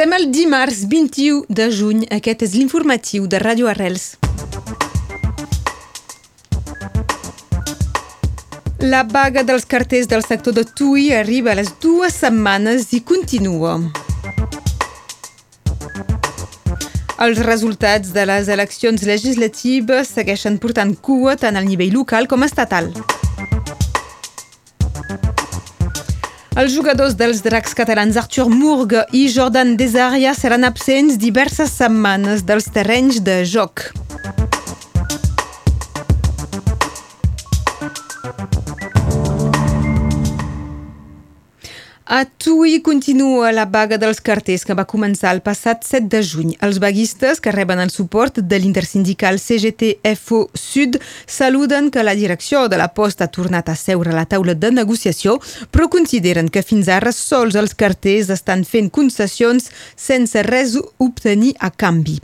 Som el dimarts 21 de juny. Aquest és l'informatiu de Ràdio Arrels. La vaga dels carters del sector de Tui arriba a les dues setmanes i continua. Els resultats de les eleccions legislatives segueixen portant cua tant al nivell local com estatal. Els jugadors dels dracs catalans Arthur Murg i Jordan Desaria seran absents diverses setmanes dels terrenys de joc. A Tui continua la vaga dels carters que va començar el passat 7 de juny. Els vaguistes, que reben el suport de l'intersindical CGT-FO Sud, saluden que la direcció de la posta ha tornat a seure a la taula de negociació, però consideren que fins ara sols els carters estan fent concessions sense res obtenir a canvi.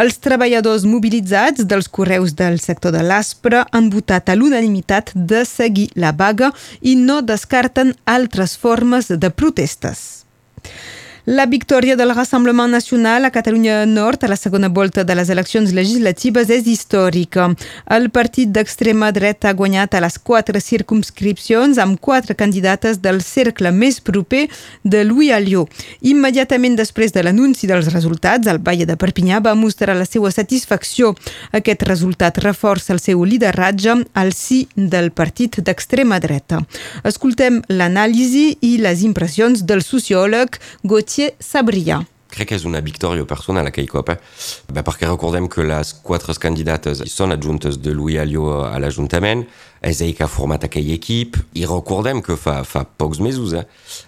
Els treballadors mobilitzats dels correus del sector de l'Aspre han votat a l'unanimitat de seguir la vaga i no descarten altres formes de protestas. La victòria del Rassemblement Nacional a Catalunya Nord a la segona volta de les eleccions legislatives és històrica. El partit d'extrema dreta ha guanyat a les quatre circumscripcions amb quatre candidates del cercle més proper de Louis Alliot. Immediatament després de l'anunci dels resultats, el Valle de Perpinyà va mostrar la seva satisfacció. Aquest resultat reforça el seu lideratge al si del partit d'extrema dreta. Escoltem l'anàlisi i les impressions del sociòleg Gauthier Gauthier Sabria. Crec que és una victòria personal aquell cop, eh? Perquè recordem que les quatre candidates són adjuntes de Louis Alliot a l'Ajuntament, és ell que ha format aquell equip, i recordem que fa, fa pocs mesos, eh,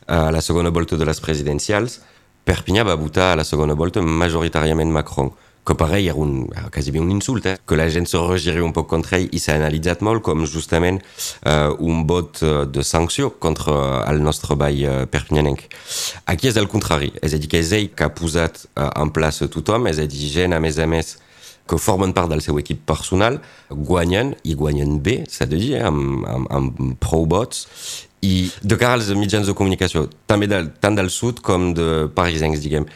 a la segona volta de les presidencials, Perpinyà va votar a la segona volta majoritàriament Macron que pareil era un, quasi un insult, eh? que la gent se regiri un poc contra ell i s'ha analitzat molt com justament uh, un vot eh, de sanció contra el nostre ball uh, perpinyanenc. Aquí és el contrari, és a dir, que és ell que posat uh, en plaça tothom, és a dir, gent a més a més que formen part del seu equip personal, guanyen, i guanyen bé, s'ha de dir, eh? amb, amb, amb prou vots, i de cara als mitjans de comunicació, també del, tant del sud com de parisencs, diguem,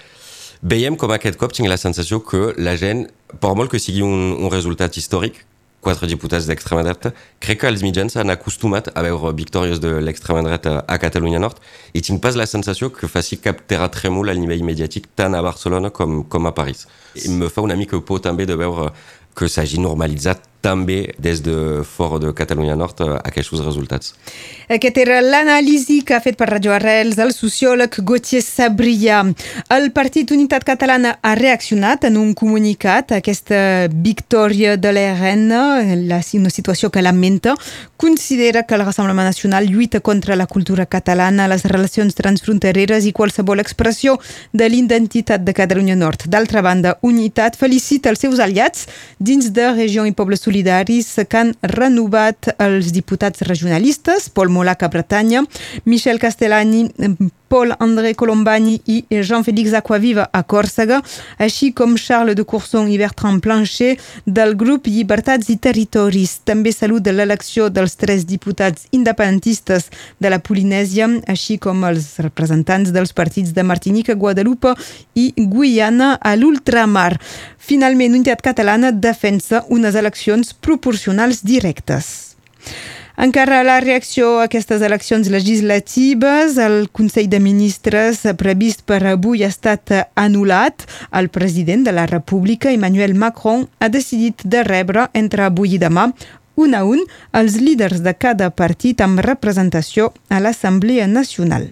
veiem com aquest tinc la sensació que la gent, per molt que sigui un, un resultat històric, quatre diputats d'extrema dreta, crec que els mitjans s'han acostumat a veure victòries de l'extrema dreta a Catalunya Nord i tinc pas la sensació que faci cap terratrèmol a nivell mediàtic tant a Barcelona com, com a París. I me fa una mica por també de veure que s'hagi normalitzat també des de fora de Catalunya Nord eh, aquests resultats. Aquest era l'anàlisi que ha fet per Radio Arrels el sociòleg Gauthier Sabria. El Partit Unitat Catalana ha reaccionat en un comunicat a aquesta victòria de l'ERN, una situació que lamenta, considera que el Rassemblement Nacional lluita contra la cultura catalana, les relacions transfrontereres i qualsevol expressió de l'identitat de Catalunya Nord. D'altra banda, Unitat felicita els seus aliats dins de Regió i Pobles solidaris que han renovat els diputats regionalistes, Paul Molac a Bretanya, Michel Castellani, Paul André Colombani i Jean-Félix Aquaviva a Còrsega, així com Charles de Courson i Bertrand Plancher del grup Llibertats i Territoris. També saluda l'elecció dels tres diputats independentistes de la Polinèsia, així com els representants dels partits de Martinica, Guadalupe i Guyana a l'ultramar. Finalment, Unitat Catalana defensa unes eleccions proporcionals directes. Encara la reacció a aquestes eleccions legislatives, el Consell de Ministres previst per avui ha estat anul·lat. El president de la República, Emmanuel Macron, ha decidit de rebre entre avui i demà un a un els líders de cada partit amb representació a l'Assemblea Nacional.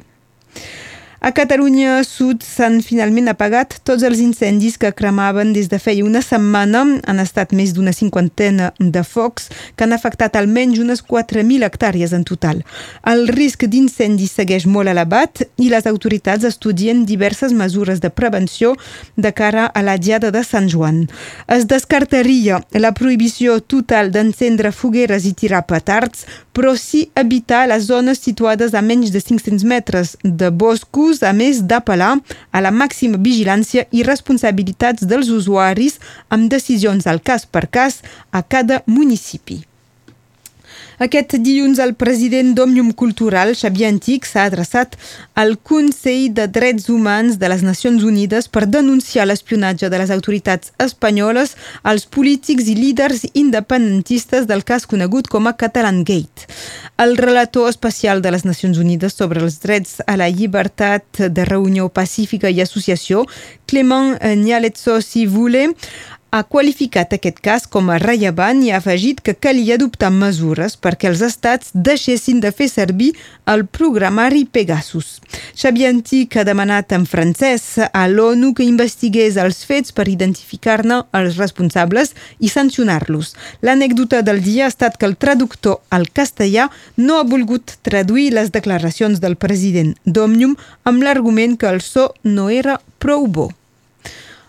A Catalunya Sud s'han finalment apagat tots els incendis que cremaven des de feia una setmana. Han estat més d'una cinquantena de focs que han afectat almenys unes 4.000 hectàrees en total. El risc d'incendi segueix molt elevat i les autoritats estudien diverses mesures de prevenció de cara a la diada de Sant Joan. Es descartaria la prohibició total d'encendre fogueres i tirar petards, però sí evitar les zones situades a menys de 500 metres de boscos a més d'apel·lar a la màxima vigilància i responsabilitats dels usuaris amb decisions al cas per cas a cada municipi. Aquest dilluns el president d'Òmnium Cultural, Xavier Antic, s'ha adreçat al Consell de Drets Humans de les Nacions Unides per denunciar l'espionatge de les autoritats espanyoles als polítics i líders independentistes del cas conegut com a Catalan Gate. El relator especial de les Nacions Unides sobre els drets a la llibertat de reunió pacífica i associació, Clement Nialetso Sivule, ha qualificat aquest cas com a rellevant i ha afegit que calia adoptar mesures perquè els estats deixessin de fer servir el programari Pegasus. Xavier Antic ha demanat en francès a l'ONU que investigués els fets per identificar-ne els responsables i sancionar-los. L'anècdota del dia ha estat que el traductor al castellà no ha volgut traduir les declaracions del president d'Òmnium amb l'argument que el so no era prou bo.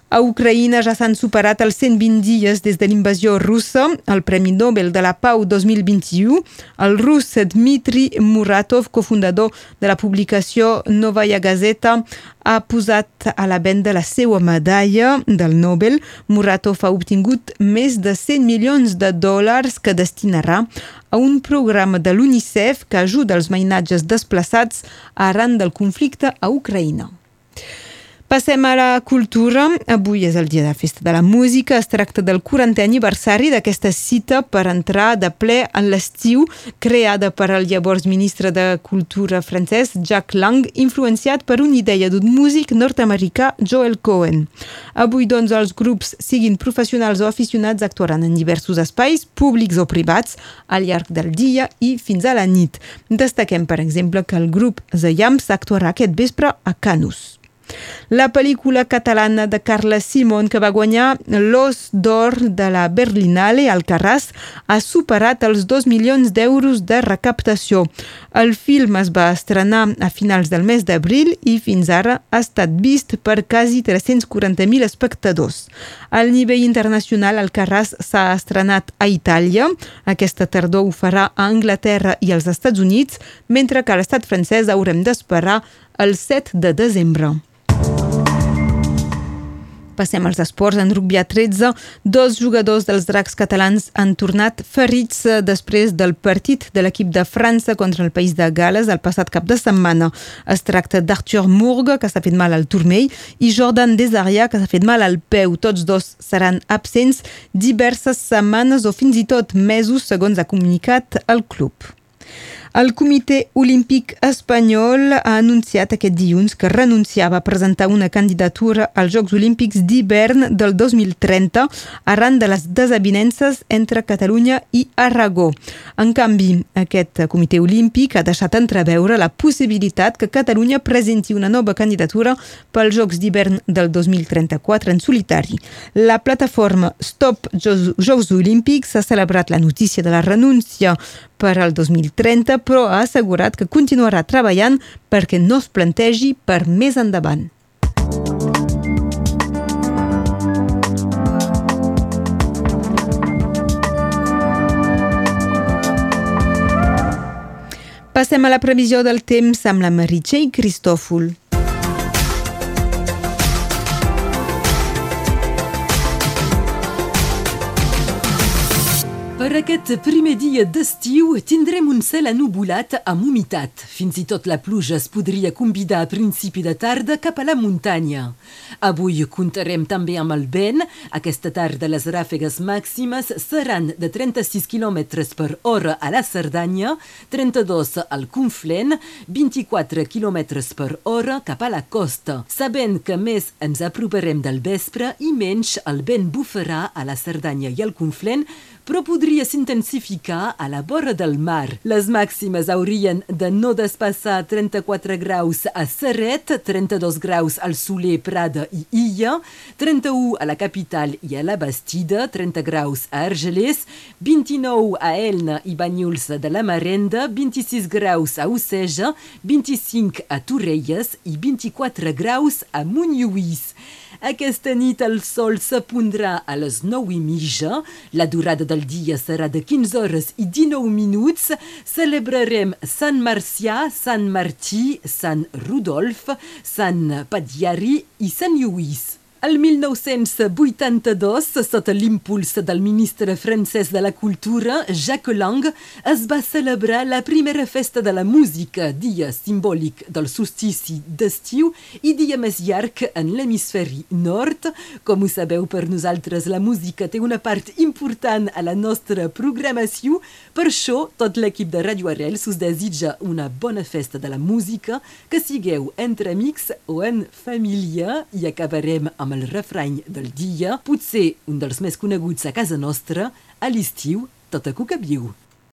A Ucraïna ja s'han superat els 120 dies des de l'invasió russa. El Premi Nobel de la Pau 2021, el rus Dmitri Muratov, cofundador de la publicació Novaya Gazeta, ha posat a la venda la seva medalla del Nobel. Muratov ha obtingut més de 100 milions de dòlars que destinarà a un programa de l'UNICEF que ajuda els mainatges desplaçats arran del conflicte a Ucraïna. Passem a la cultura. Avui és el dia de festa de la música. Es tracta del 40è aniversari d'aquesta cita per entrar de ple en l'estiu creada per el llavors ministre de Cultura francès Jacques Lang, influenciat per una idea d'un músic nord-americà Joel Cohen. Avui, doncs, els grups, siguin professionals o aficionats, actuaran en diversos espais, públics o privats, al llarg del dia i fins a la nit. Destaquem, per exemple, que el grup The Yams actuarà aquest vespre a Canus. La pel·lícula catalana de Carla Simon, que va guanyar l'Os d'Or de la Berlinale al Carràs, ha superat els 2 milions d'euros de recaptació. El film es va estrenar a finals del mes d'abril i fins ara ha estat vist per quasi 340.000 espectadors. Al nivell internacional, el Carràs s'ha estrenat a Itàlia. Aquesta tardor ho farà a Anglaterra i als Estats Units, mentre que a l'estat francès haurem d'esperar el 7 de desembre. Passem als esports. En rugby a 13, dos jugadors dels dracs catalans han tornat ferits eh, després del partit de l'equip de França contra el País de Gales el passat cap de setmana. Es tracta d'Arthur Murg, que s'ha fet mal al turmell, i Jordan Desaria, que s'ha fet mal al peu. Tots dos seran absents diverses setmanes o fins i tot mesos, segons ha comunicat el club. El Comitè Olímpic Espanyol ha anunciat aquest dilluns que renunciava a presentar una candidatura als Jocs Olímpics d'hivern del 2030 arran de les desavinences entre Catalunya i Aragó. En canvi, aquest Comitè Olímpic ha deixat entreveure la possibilitat que Catalunya presenti una nova candidatura pels Jocs d'hivern del 2034 en solitari. La plataforma Stop Jocs Olímpics ha celebrat la notícia de la renúncia per al 2030, però ha assegurat que continuarà treballant perquè no es plantegi per més endavant. Passem a la previsió del temps amb la Meritxell Cristòfol. Aquest primer dia d'estiu tindrem un cel anubulat amb humitat. Fins i tot la pluja es podria convidar a principi de tarda cap a la muntanya. Avui comptarem també amb el vent. Aquesta tarda les ràfegues màximes seran de 36 km per hora a la Cerdanya, 32 al Conflent, 24 km per hora cap a la costa. Sabent que més ens aproparem del vespre i menys el vent bufarà a la Cerdanya i al Conflent, però podria s'intensificar a la vora del mar. Les màximes haurien de no despassar 34 graus a Serret, 32 graus al Soler, Prada i Illa, 31 a la capital i a la Bastida, 30 graus a Argelès, 29 a Elna i Banyuls de la Marenda, 26 graus a Oceja, 25 a Torrelles i 24 graus a Montlluís. Aquesta nit el sol s'apondrà a les 9 i mitja. La durada del dia serà de 15 hores i 19 minuts. Celebrarem Sant Marcià, Sant Martí, Sant Rudolf, Sant Padiari i Sant Lluís. El 1982, sota l'impuls del ministre francès de la Cultura, Jacques Lang, es va celebrar la primera festa de la música, dia simbòlic del solstici d'estiu i dia més llarg en l'hemisferi nord. Com ho sabeu, per nosaltres la música té una part important a la nostra programació. Per això, tot l'equip de Radio Arrels us desitja una bona festa de la música, que sigueu entre amics o en família i acabarem amb amb el refrany del dia, potser un dels més coneguts a casa nostra, a l'estiu, tota cuca viu.